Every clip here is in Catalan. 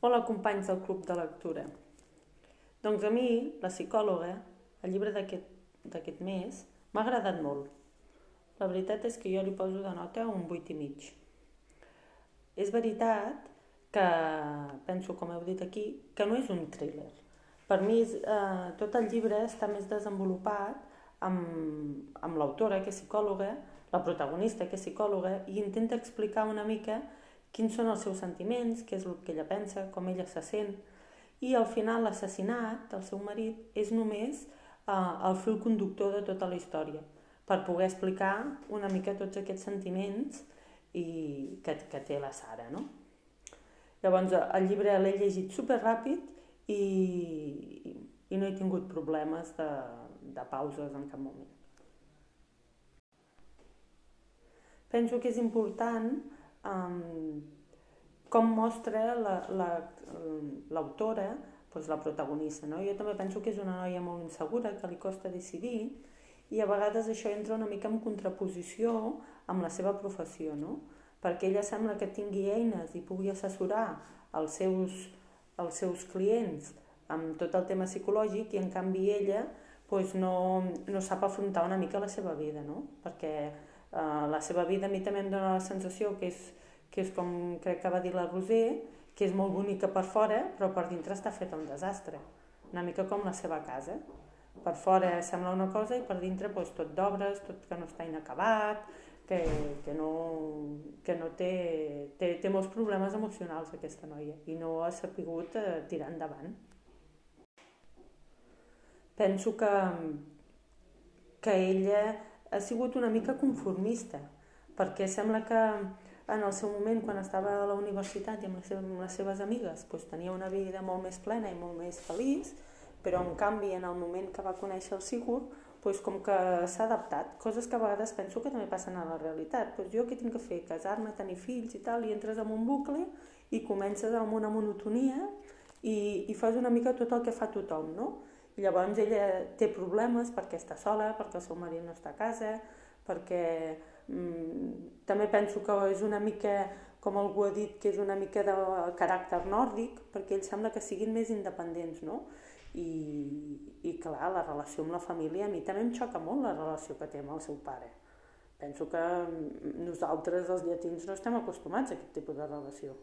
Hola companys del Club de Lectura. Doncs a mi, la psicòloga, el llibre d'aquest mes, m'ha agradat molt. La veritat és que jo li poso de nota un 8 i mig. És veritat que, penso com heu dit aquí, que no és un thriller. Per mi eh, tot el llibre està més desenvolupat amb, amb l'autora, que és psicòloga, la protagonista, que és psicòloga, i intenta explicar una mica quins són els seus sentiments, què és el que ella pensa, com ella se sent, i al final l'assassinat del seu marit és només eh, el fil conductor de tota la història, per poder explicar una mica tots aquests sentiments i que, que té la Sara, no? Llavors, el llibre l'he llegit super ràpid i, i no he tingut problemes de, de pauses en cap moment. Penso que és important um, com mostra l'autora, la, la, doncs la protagonista. No? Jo també penso que és una noia molt insegura, que li costa decidir, i a vegades això entra una mica en contraposició amb la seva professió, no? perquè ella sembla que tingui eines i pugui assessorar els seus, els seus clients amb tot el tema psicològic i en canvi ella doncs no, no sap afrontar una mica la seva vida, no? perquè eh, la seva vida a mi també em dóna la sensació que és, que és com crec que va dir la Roser, que és molt bonica per fora, però per dintre està feta un desastre. Una mica com la seva casa. Per fora sembla una cosa i per dintre doncs, tot d'obres, tot que no està inacabat, que, que, no, que no té, té, té molts problemes emocionals aquesta noia i no ha sapigut eh, tirar endavant. Penso que, que ella ha sigut una mica conformista, perquè sembla que en el seu moment, quan estava a la universitat i amb les seves, amb les seves amigues, doncs tenia una vida molt més plena i molt més feliç, però en canvi en el moment que va conèixer el Sigur, doncs com que s'ha adaptat, coses que a vegades penso que també passen a la realitat. Doncs jo què tinc que fer? Casar-me, tenir fills i tal, i entres en un bucle i comences amb una monotonia i, i fas una mica tot el que fa tothom, no? I llavors ella té problemes perquè està sola, perquè el seu marit no està a casa, perquè mm, també penso que és una mica, com algú ha dit, que és una mica de caràcter nòrdic, perquè ells sembla que siguin més independents, no? I, i clar, la relació amb la família, a mi també em xoca molt la relació que té amb el seu pare. Penso que nosaltres, els llatins, no estem acostumats a aquest tipus de relació.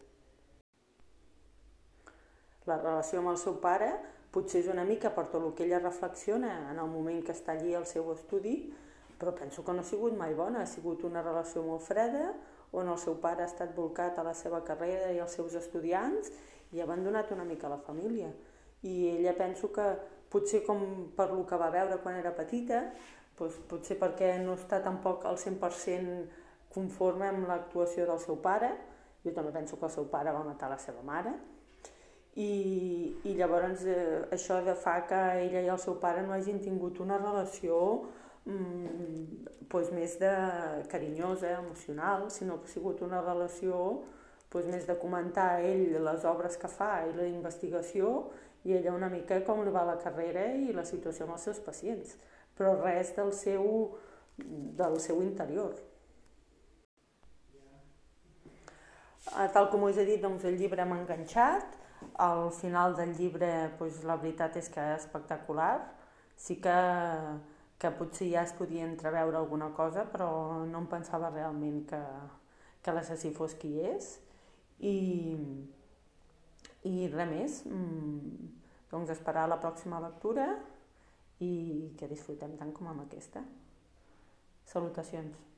La relació amb el seu pare potser és una mica per tot el que ella reflexiona en el moment que està allí al seu estudi, però penso que no ha sigut mai bona, ha sigut una relació molt freda, on el seu pare ha estat volcat a la seva carrera i als seus estudiants i ha abandonat una mica la família. I ella penso que potser com per lo que va veure quan era petita, doncs potser perquè no està tampoc al 100% conforme amb l'actuació del seu pare, jo també penso que el seu pare va matar la seva mare, i, i llavors eh, això de fa que ella i el seu pare no hagin tingut una relació pues, més de carinyosa, emocional, sinó que ha sigut una relació pues, més de comentar a ell les obres que fa i la investigació i ella una mica com li va la carrera i la situació amb els seus pacients, però res del seu, del seu interior. Ah, tal com us he dit, doncs, el llibre m'ha enganxat, al final del llibre doncs, la veritat és que és espectacular. Sí que, que potser ja es podia entreveure alguna cosa, però no em pensava realment que, que l'assassí fos qui és. I, i res més, mm, doncs esperar la pròxima lectura i que disfrutem tant com amb aquesta. Salutacions.